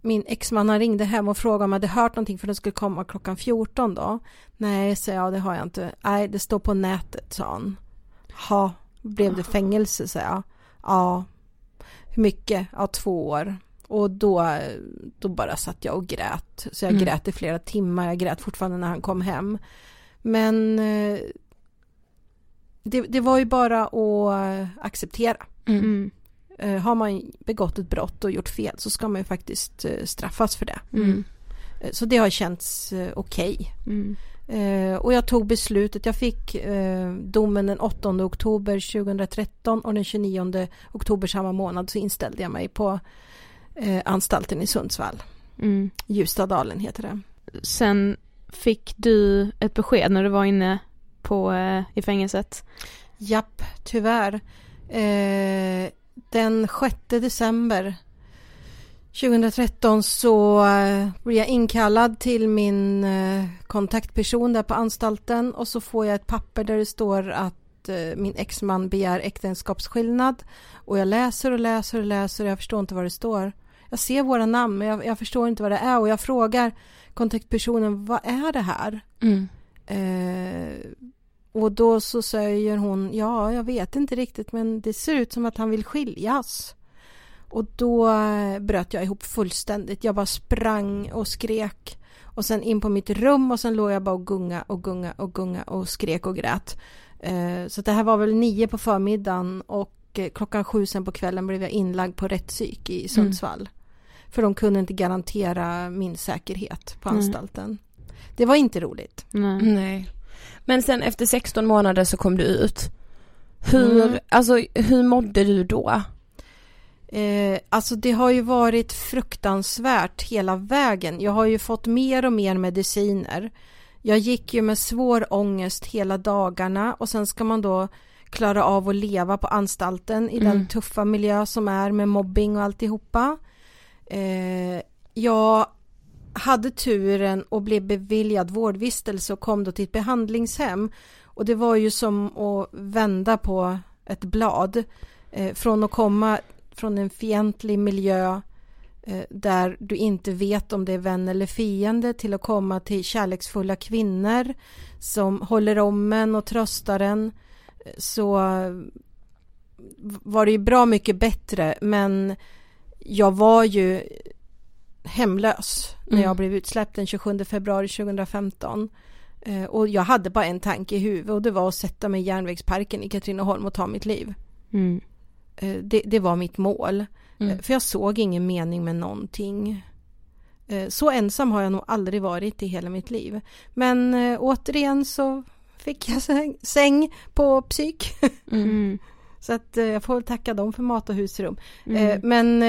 min exman han ringde hem och frågade om jag hade hört någonting för den skulle komma klockan 14 då. Nej, sa jag, det har jag inte. Nej, det står på nätet, sa han. Ja, blev det fängelse, sa jag. Ja, hur mycket? Ja, två år. Och då, då bara satt jag och grät. Så jag Mm. grät i flera timmar. Jag grät fortfarande när han kom hem. Men eh, det, det var ju bara att acceptera. Mm. Eh, Har man begått ett brott och gjort fel så ska man ju faktiskt eh, straffas för det. Mm. Eh, Så det har känts okej. Mm. Eh, och jag tog beslutet, jag fick domen den 8 oktober 2013 och den 29 oktober samma månad så inställde jag mig på anstalten i Sundsvall. Mm. Ljustadalen heter det. Sen fick du ett besked när du var inne på, i fängelset. Japp, tyvärr. Eh, den 6 december 2013 så eh, blir jag inkallad till min eh, kontaktperson där på anstalten och så får jag ett papper där det står att eh, min exman begär äktenskapsskillnad och jag läser och läser och läser och jag förstår inte vad det står. Jag ser våra namn men jag, jag förstår inte vad det är och jag frågar kontaktpersonen vad är det här? Mm. Eh, och då så säger hon ja, jag vet inte riktigt men det ser ut som att han vill skiljas. Och då eh, bröt jag ihop fullständigt. Jag bara sprang och skrek. Och sen in på mitt rum och sen låg jag bara och gunga och gunga och gunga och skrek och grät. Eh, så det här var väl nio på förmiddagen och eh, klockan sju sen på kvällen blev jag inlagd på rättspsyk i Sundsvall. Mm. För de kunde inte garantera min säkerhet på anstalten. Mm. Det var inte roligt. Nej. Nej. Men sen efter 16 månader så kom du ut. Hur, mm. alltså, hur mådde du då? Eh, alltså det har ju varit fruktansvärt hela vägen. Jag har ju fått mer och mer mediciner. Jag gick ju med svår ångest hela dagarna och sen ska man då klara av att leva på anstalten i mm. den tuffa miljö som är med mobbing och alltihopa. Eh, jag hade turen och blev beviljad vårdvistelse och kom då till ett behandlingshem. Och det var ju som att vända på ett blad. Eh, från att komma från en fientlig miljö eh, där du inte vet om det är vän eller fiende till att komma till kärleksfulla kvinnor som håller om en och tröstar en så eh, var det ju bra mycket bättre men jag var ju hemlös när jag mm. blev utsläppt den 27 februari 2015 eh, och jag hade bara en tanke i huvudet och det var att sätta mig i järnvägsparken i Katrineholm och ta mitt liv. Mm. Eh, det, det, var mitt mål. Mm. Eh, för jag såg ingen mening med någonting. Så ensam har jag nog aldrig varit i hela mitt liv. Men återigen så fick jag säng, säng på psyk. Mm. Så att jag får väl tacka dem för mat och husrum. Mm. Men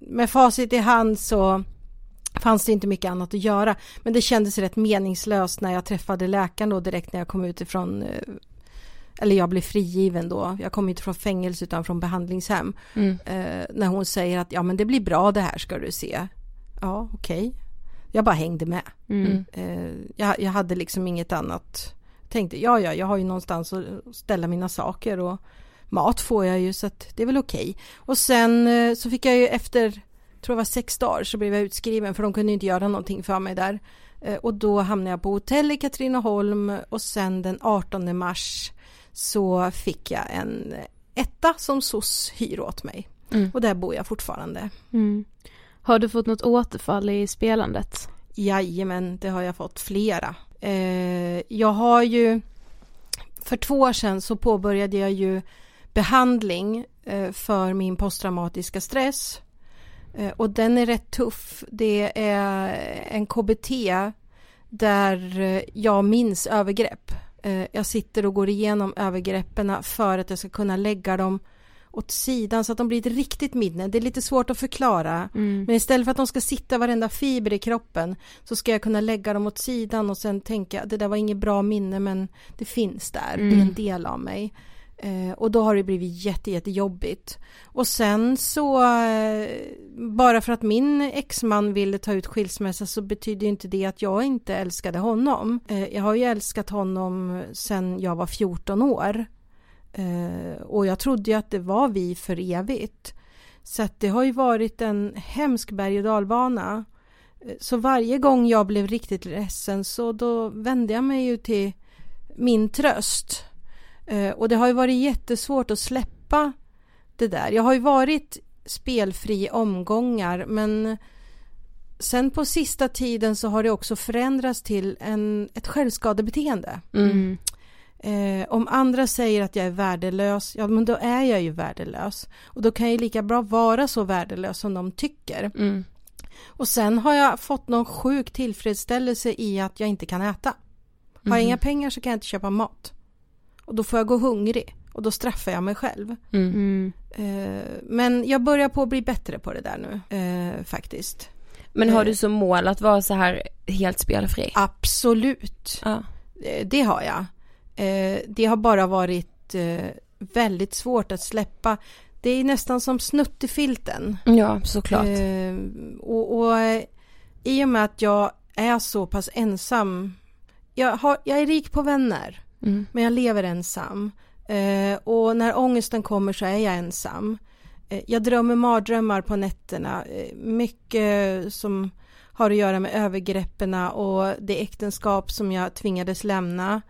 med facit i hand så fanns det inte mycket annat att göra. Men det kändes rätt meningslöst när jag träffade läkaren då direkt när jag kom ut ifrån eller jag blev frigiven då, jag kom inte från fängelse utan från behandlingshem. Mm. Eh, när hon säger att ja men det blir bra det här ska du se. Ja okej. Okay. Jag bara hängde med. Mm. Eh, jag, jag, hade liksom inget annat. Tänkte ja ja jag har ju någonstans att ställa mina saker och mat får jag ju så att det är väl okej. Okay. Och sen eh, så fick jag ju efter, tror jag var sex dagar så blev jag utskriven för de kunde inte göra någonting för mig där. Eh, och då hamnade jag på hotell i Katrineholm och sen den 18 mars så fick jag en etta som SOS hyr åt mig. Mm. Och där bor jag fortfarande. Mm. Har du fått något återfall i spelandet? Jajamän, det har jag fått flera. Eh, jag har ju, för två år sedan så påbörjade jag ju behandling eh, för min posttraumatiska stress. Eh, och den är rätt tuff. Det är en KBT där jag minns övergrepp. Eh, jag sitter och går igenom övergreppen för att jag ska kunna lägga dem åt sidan så att de blir ett riktigt minne. Det är lite svårt att förklara. Mm. Men istället för att de ska sitta varenda fiber i kroppen så ska jag kunna lägga dem åt sidan och sen tänka det där var inget bra minne men det finns där. Mm. Det är en mm. del av mig. Eh, och då har det blivit jätte, jättejobbigt. Och sen så, eh, bara för att min exman ville ta ut skilsmässa så betyder inte det att jag inte älskade honom. Eh, jag har ju älskat honom sen jag var 14 år. Eh, och jag trodde ju att det var vi för evigt. Så att det har ju varit en hemsk berg och dalbana. Eh, så varje gång jag blev riktigt ledsen så då vände jag mig ju till min tröst och det har ju varit jättesvårt att släppa det där. Jag har ju varit spelfri omgångar men sen på sista tiden så har det också förändrats till en, ett självskadebeteende. Mm. Eh, om andra säger att jag är värdelös, ja men då är jag ju värdelös. Och då kan jag lika bra vara så värdelös som de tycker. Mm. Och sen har jag fått någon sjuk tillfredsställelse i att jag inte kan äta. Har jag inga pengar så kan jag inte köpa mat. Och då får jag gå hungrig och då straffar jag mig själv. Mm. Eh, men jag börjar på att bli bättre på det där nu eh, faktiskt. Men har du som mål att vara så här helt spelfri? Absolut. Ja. Eh, Det har jag. Eh, Det har bara varit eh, väldigt svårt att släppa. Det är nästan som snuttefilten. Ja, såklart. Eh, och, och eh, i och med att jag är så pass ensam. Jag, har, jag är rik på vänner, Mm. men jag lever ensam. Eh, och när ångesten kommer så är jag ensam. Eh, jag drömmer mardrömmar på nätterna. Eh, mycket som har att göra med övergreppen och det äktenskap som jag tvingades lämna.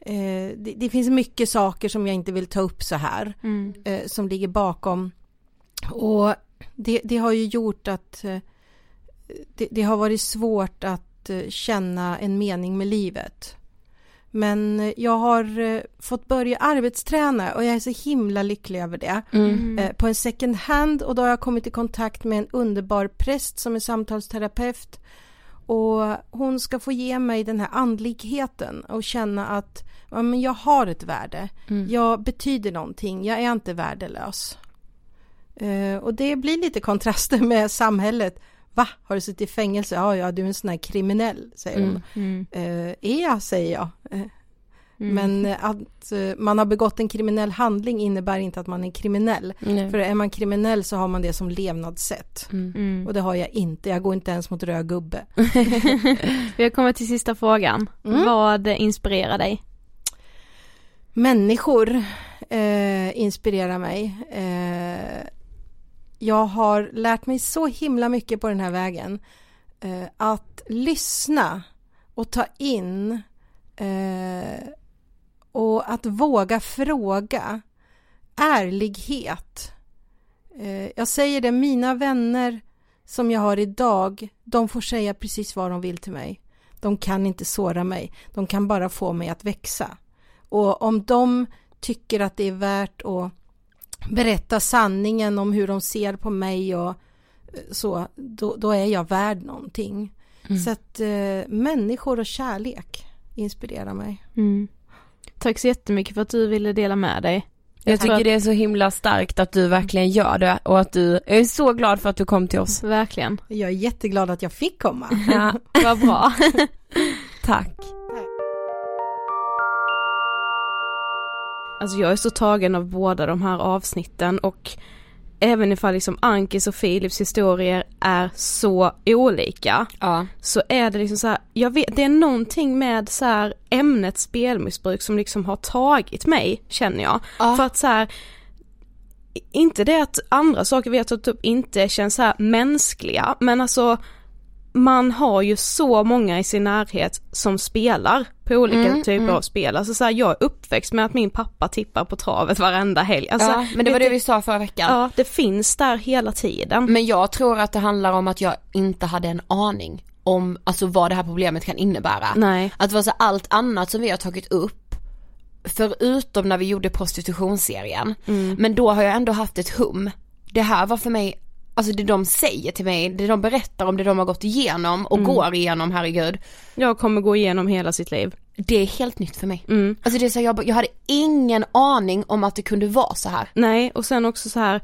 Eh, det, det finns mycket saker som jag inte vill ta upp så här Mm. eh, som ligger bakom. Och det, det har ju gjort att eh, det, det har varit svårt att känna en mening med livet. Men eh, jag har eh, fått börja arbetsträna och jag är så himla lycklig över det. Mm. Eh, På en second hand och då har jag kommit i kontakt med en underbar präst som är samtalsterapeut. Och hon ska få ge mig den här andligheten och känna att ja, men jag har ett värde. Mm. Jag betyder någonting, jag är inte värdelös. Eh, och det blir lite kontraster med samhället. Va, har du suttit i fängelse? Ja, ja, du är en sån här kriminell, säger hon. Mm. Eh, är jag, säger jag. Eh, Men eh, att eh, man har begått en kriminell handling innebär inte att man är kriminell. Nej. För är man kriminell så har man det som levnadssätt. Mm. Och det har jag inte, jag går inte ens mot röd gubbe. Vi har kommit till sista frågan. Mm. Vad inspirerar dig? Människor eh, inspirerar mig. Jag har lärt mig så himla mycket på den här vägen. Eh, att lyssna och ta in eh, och att våga fråga. Ärlighet. Eh, jag säger det, mina vänner som jag har idag, de får säga precis vad de vill till mig. De kan inte såra mig, de kan bara få mig att växa. Och om de tycker att det är värt att berätta sanningen om hur de ser på mig och eh, så, då, då är jag värd någonting. Så att eh, människor och kärlek inspirerar mig. Mm. Tack så jättemycket för att du ville dela med dig. Jag tycker att- det är så himla starkt att du verkligen gör det och att du, jag är så glad för att du kom till oss. Verkligen. Jag är jätteglad att jag fick komma. Ja, Vad bra. tack. Alltså jag är så tagen av båda de här avsnitten och även ifall liksom Ankis och Philips historier är så olika Ja. så är det liksom så här, jag vet, det är någonting med så här ämnet spelmissbruk som liksom har tagit mig, känner jag. Ja. För att så här, inte det att andra saker vi har tagit upp inte känns så här mänskliga, men alltså man har ju så många i sin närhet som spelar på olika Mm, typer mm. av spel. Alltså så här, jag är uppväxt med att min pappa tippar på travet varenda helg. Alltså, ja, men det var det vi sa förra veckan. Ja, det finns där hela tiden. Men jag tror att det handlar om att jag inte hade en aning om, alltså vad det här problemet kan innebära. Nej. Att vara så allt annat som vi har tagit upp, förutom när vi gjorde prostitutionsserien, Mm. men då har jag ändå haft ett hum. Det här var för mig, alltså det de säger till mig, det de berättar om det de har gått igenom och går igenom, herregud. Jag kommer gå igenom hela sitt liv. Det är helt nytt för mig. Mm. Alltså det är så jag, jag hade ingen aning om att det kunde vara så här. Nej, och sen också så här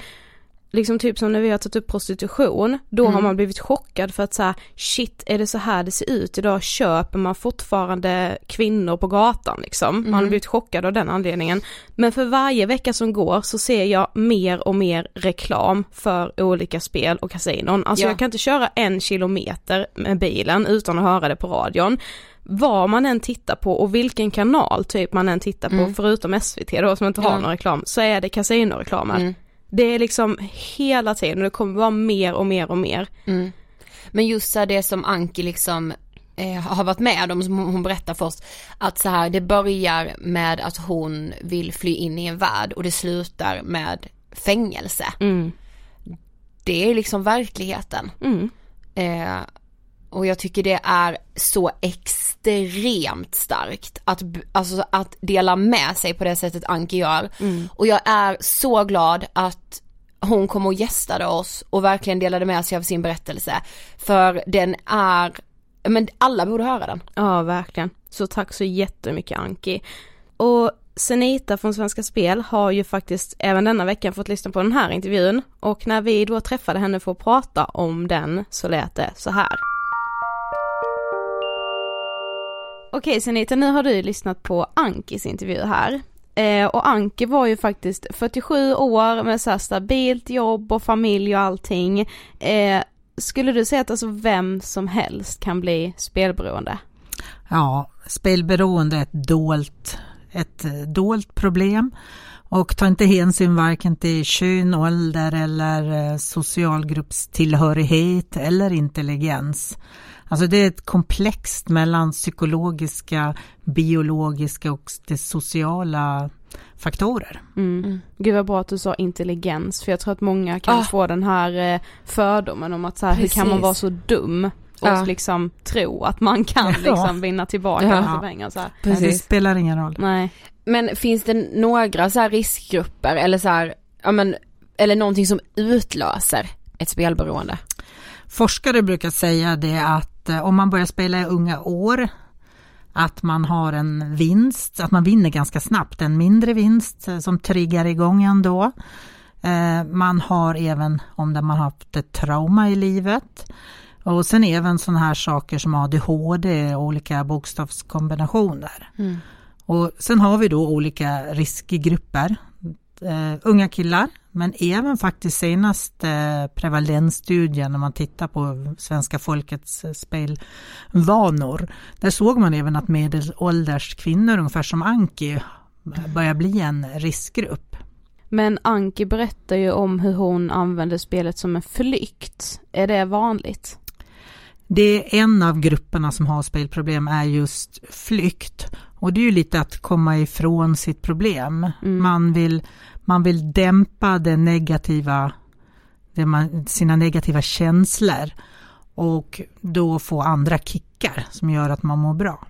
liksom typ som när vi har tagit upp prostitution, då har man blivit chockad för att så här, shit är det så här det ser ut idag, köper man fortfarande kvinnor på gatan liksom, man har blivit chockad av den anledningen. Men för varje vecka som går så ser jag mer och mer reklam för olika spel och kasinon. Alltså Ja. jag kan inte köra en kilometer med bilen utan att höra det på radion. Vad man än tittar på och vilken kanal typ man än tittar på, förutom SVT då som inte har Ja. någon reklam, så är det kasinoreklamer. Mm. Det är liksom hela tiden och det kommer vara mer och mer och mer. Mm. Men just så det som Anki liksom eh, har varit med om, som hon hon berättar för oss, att så här det börjar med att hon vill fly in i en värld och det slutar med fängelse. Mm. Det är liksom verkligheten. Mm. Eh, och jag tycker det är så extremt starkt att, alltså, att dela med sig på det sättet Anki gör. Och jag är så glad att hon kom och gästade oss och verkligen delade med sig av sin berättelse. För den är men alla borde höra den. Ja, verkligen. Så tack så jättemycket Anki. Och Senita från Svenska Spel har ju faktiskt även denna veckan fått lyssna på den här intervjun och när vi då träffade henne för att prata om den så lät det så här. Okej Senita, nu har du lyssnat på Ankis intervju här. Eh, och Anki var ju faktiskt 47 år med så här stabilt jobb och familj och allting. Eh, skulle du säga att alltså vem som helst kan bli spelberoende? Ja, spelberoende är ett dolt, ett dolt problem och tar inte hänsyn varken till kön, ålder eller eh, socialgruppstillhörighet eller intelligens. Alltså det är ett komplext mellan psykologiska, biologiska och det sociala faktorer. Mm. Gud vad bra att du sa intelligens, för jag tror att många kan Ah. få den här eh, fördomen om att så här, hur kan man Precis. vara så dum och Ja. liksom tro att man kan Ja. liksom vinna tillbaka Ja. lite pengar så här. Nej, det Precis. spelar ingen roll. Nej. Men finns det några så här riskgrupper eller så här, ja men, eller någonting som utlöser ett spelberoende? Forskare brukar säga det att eh, om man börjar spela i unga år att man har en vinst, att man vinner ganska snabbt, en mindre vinst eh, som triggar igång ändå. Eh, Man har även om man har haft ett trauma i livet. Och sen även sådana här saker som ADHD och olika bokstavskombinationer. Och sen har vi då olika riskgrupper. Eh, unga killar, men även faktiskt senaste eh, prevalensstudien när man tittar på svenska folkets eh, spelvanor. Där såg man även att medelålders kvinnor, ungefär som Anki, börjar bli en riskgrupp. Men Anki berättar ju om hur hon använder spelet som en flykt. Är det vanligt? Det är en av grupperna som har spelproblem är just flykt. Och det är ju lite att komma ifrån sitt problem. Man, vill, man vill dämpa det negativa, det man, sina negativa känslor och då få andra kickar som gör att man mår bra.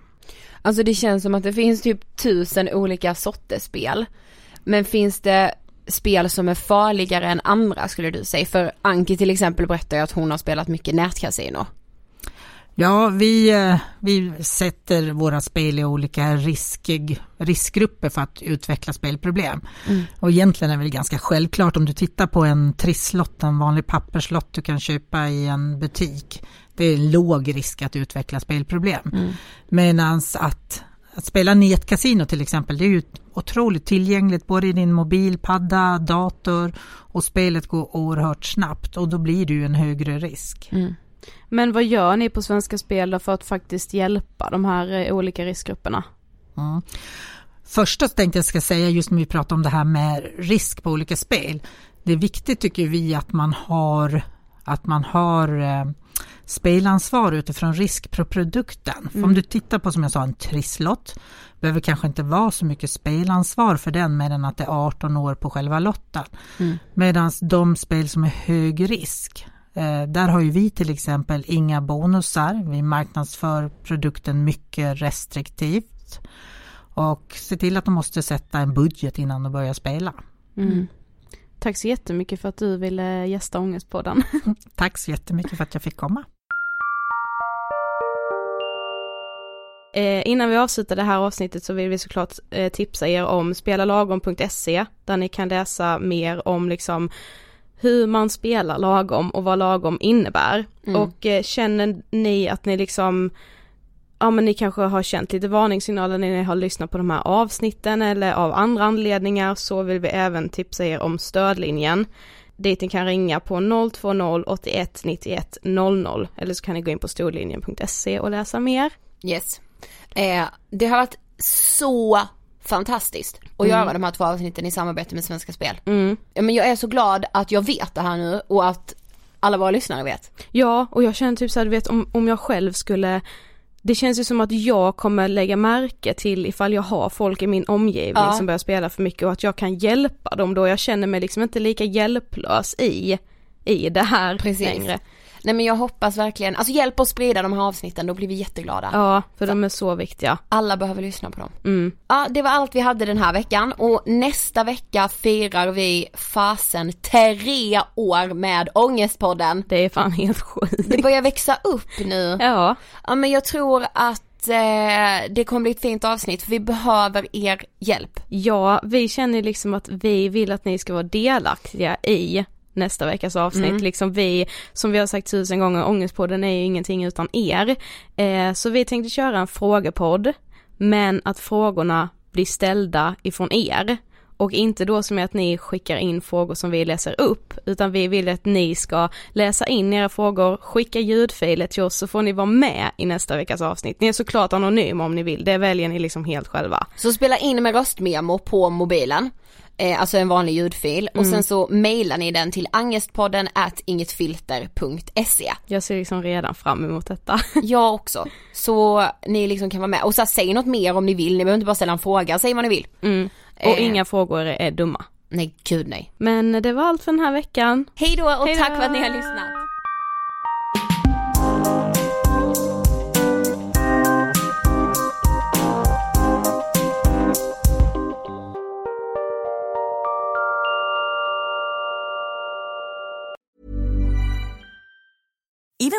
Alltså det känns som att det finns typ tusen olika sorters spel. Men finns det spel som är farligare än andra skulle du säga? För Anki till exempel berättar ju att hon har spelat mycket nätkasino. Ja, vi, eh, vi sätter våra spel i olika risk, riskgrupper för att utveckla spelproblem. Och egentligen är det väl ganska självklart om du tittar på en trisslott, en vanlig papperslott du kan köpa i en butik. Det är låg risk att utveckla spelproblem. Medan att, att spela nätkasino till exempel, det är ju otroligt tillgängligt både i din mobil, padda, dator och spelet går oerhört snabbt och då blir det ju en högre risk. Men vad gör ni på Svenska Spel för att faktiskt hjälpa de här eh, olika riskgrupperna? Mm. Första tänkte jag ska säga just när vi pratar om det här med risk på olika spel. Det är viktigt tycker vi att man har, att man har eh, spelansvar utifrån risk på produkten. För om du tittar på som jag sa en trisslott behöver kanske inte vara så mycket spelansvar för den medan att det är 18 år på själva lotten. Medan de spel som är hög risk där har ju vi till exempel inga bonusar. Vi marknadsför produkten mycket restriktivt och se till att de måste sätta en budget innan de börjar spela. Mm. Tack så jättemycket för att du ville gästa Ångestpodden. Tack så jättemycket för att jag fick komma. Eh, innan vi avslutar det här avsnittet så vill vi såklart eh, tipsa er om spelalagom.se där ni kan läsa mer om liksom hur man spelar lagom och vad lagom innebär. Och eh, känner ni att ni liksom ja men ni kanske har känt lite varningssignaler när ni har lyssnat på de här avsnitten eller av andra anledningar så vill vi även tipsa er om stödlinjen dit ni kan ringa på 020 81 91 00 eller så kan ni gå in på storlinjen.se och läsa mer. Yes. Eh, det har varit så fantastiskt att göra de här två avsnitten i samarbete med Svenska Spel. Mm. Ja, men jag är så glad att jag vet det här nu och att alla våra lyssnare vet. Ja, och jag känner typ såhär, du vet om, om jag själv skulle det känns ju som att jag kommer lägga märke till ifall jag har folk i min omgivning Ja. som börjar spela för mycket och att jag kan hjälpa dem då. Jag känner mig liksom inte lika hjälplös i, i det här Precis. längre. Nej men jag hoppas verkligen, alltså hjälp oss sprida de här avsnitten, då blir vi jätteglada. Ja, för de är så viktiga. Alla behöver lyssna på dem. Mm. Ja, det var allt vi hade den här veckan och nästa vecka firar vi fasen tre år med Ångestpodden. Det är fan helt sjukt. Det börjar växa upp nu. Ja. Ja men jag tror att eh, det kommer bli ett fint avsnitt för vi behöver er hjälp. Ja, vi känner liksom att vi vill att ni ska vara delaktiga i nästa veckas avsnitt. Mm. Liksom vi, som vi har sagt tusen gånger, Ångestpodden är ju ingenting utan er. Eh, så vi tänkte köra en frågepodd, men att frågorna blir ställda ifrån er. Och inte då som är att ni skickar in frågor som vi läser upp, utan vi vill att ni ska läsa in era frågor, skicka ljudfiler till oss så får ni vara med i nästa veckas avsnitt. Ni är såklart anonyma om ni vill, det väljer ni liksom helt själva. Så spela in med röstmemo på mobilen. Eh, alltså en vanlig ljudfil och Mm. sen så mailar ni den till angestpodden at ingetfilter.se Jag ser liksom redan fram emot detta. Jag också. Så ni liksom kan vara med och så här, säg något mer om ni vill, ni behöver inte bara ställa en fråga, säg vad ni vill. Mm. Och Eh. inga frågor är dumma. Nej gud nej. Men det var allt för den här veckan. Hej då och Hej tack för att ni har lyssnat.